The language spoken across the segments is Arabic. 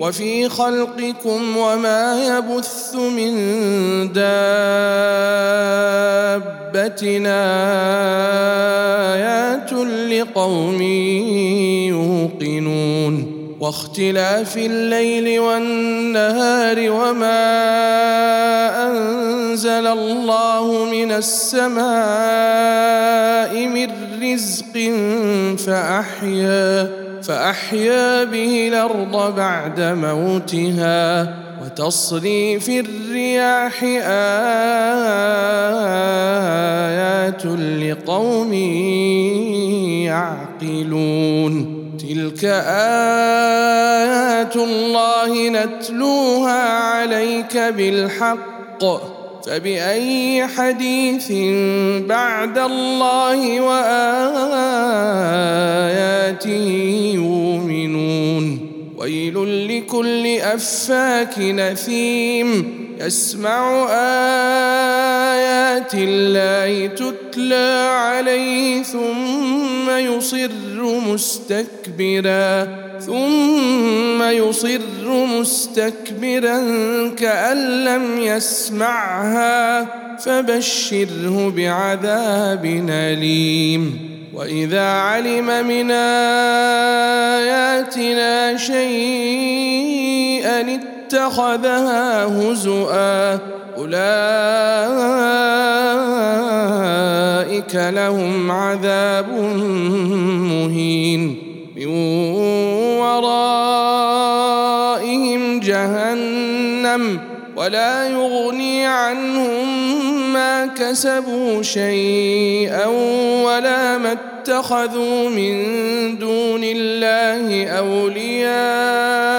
وفي خلقكم وما يبث من دابتنا آيات لقوم يوقنون واختلاف الليل والنهار وما أنزل الله من السماء من رزق فأحيا فأحيا به الأرض بعد موتها وتصريف الرياح آيات لقوم يعقلون. تلك آيات الله نتلوها عليك بالحق. فبأي حديث بعد الله وآياته يؤمنون؟ ويل لكل أفاك نثيم يسمع آيات الله تتلى عليه ثم يصر مستكبرا ثم يصر مستكبرا كأن لم يسمعها فبشره بعذاب أليم. وإذا علم من آياتنا شيئا اتخذها هزؤا أولئك لهم عذاب مهين من ورائهم جهنم ولا يغني عنهم ما كسبوا شيئا ولا ما اتخذوا من دون الله أولياء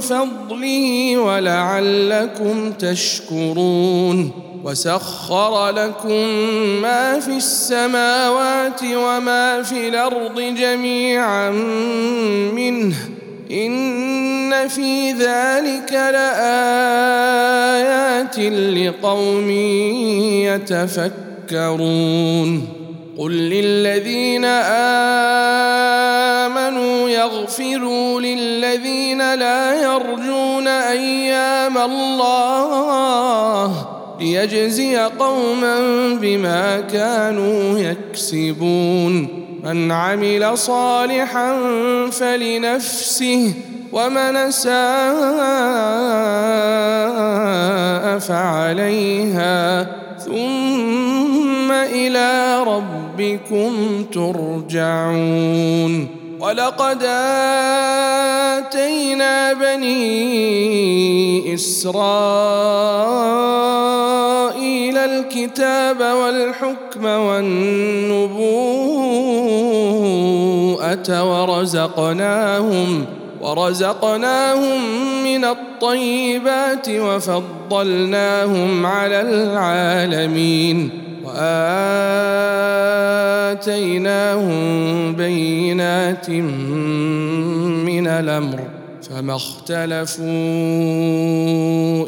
فضله ولعلكم تشكرون وسخر لكم ما في السماوات وما في الأرض جميعا منه إن في ذلك لآيات لقوم يتفكرون قل للذين آمنوا يغفروا للذين لا يرجون أيام الله ليجزي قوما بما كانوا يكسبون. من عمل صالحا فلنفسه ومن ساء فعليها. ثم إلى ربكم ترجعون ولقد آتينا بني إسرائيل الكتاب والحكم والنبوءة ورزقناهم ورزقناهم من الطيبات وفضلناهم على العالمين وآتيناهم بينات من الأمر فما اختلفوا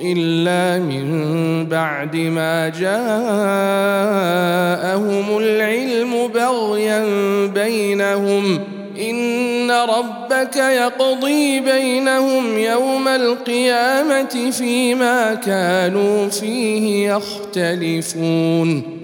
إلا من بعد ما جاءهم العلم بغيا بينهم. إن ربك يقضي بينهم يوم القيامة فيما كانوا فيه يختلفون.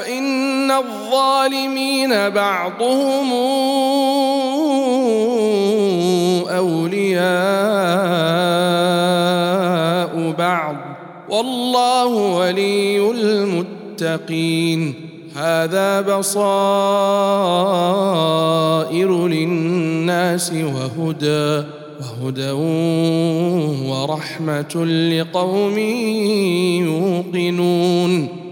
وإن الظالمين بعضهم أولياء بعض. والله ولي المتقين. هذا بصائر للناس وهدى وهدى ورحمة لقوم يوقنون.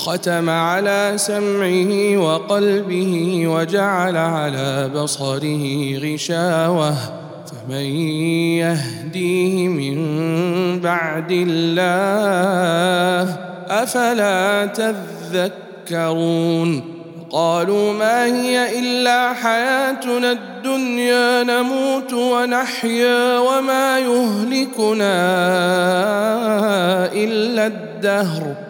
وختم على سمعه وقلبه وجعل على بصره غشاوة. فمن يهديه من بعد الله أفلا تذكرون؟ قالوا ما هي إلا حياتنا الدنيا نموت ونحيا وما يهلكنا إلا الدهر.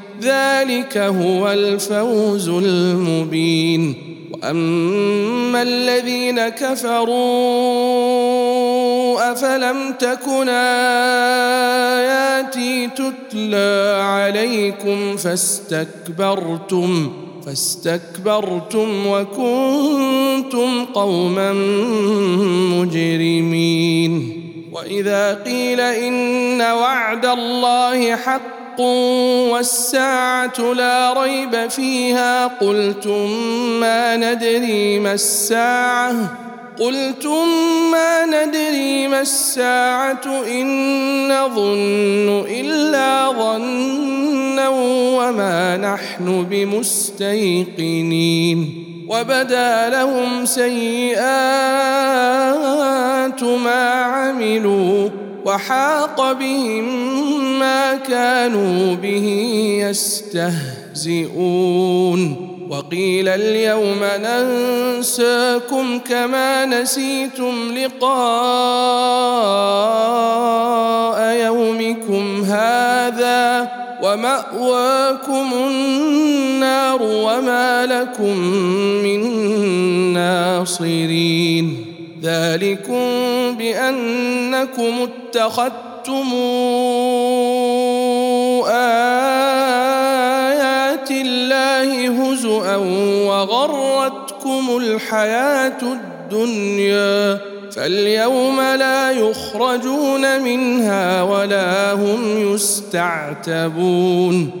ذلك هو الفوز المبين. وأما الذين كفروا أفلم تكن آياتي تتلى عليكم فاستكبرتم فاستكبرتم وكنتم قوما مجرمين. وإذا قيل إن وعد الله حق والساعة لا ريب فيها. قلتم ما ندري ما الساعة. قلتم ما ندري ما الساعة. إن نظن إلا ظنا وما نحن بمستيقنين. وبدا لهم سيئات ما عملوا. وحاق بهم ما كانوا به يستهزئون. وقيل اليوم ننساكم كما نسيتم لقاء يومكم هذا ومأواكم النار وما لكم من ناصرين. ذلكم بأنكم اتخذتم آيات الله هزءا وغرتكم الحياة الدنيا فاليوم لا يخرجون منها ولا هم يستعتبون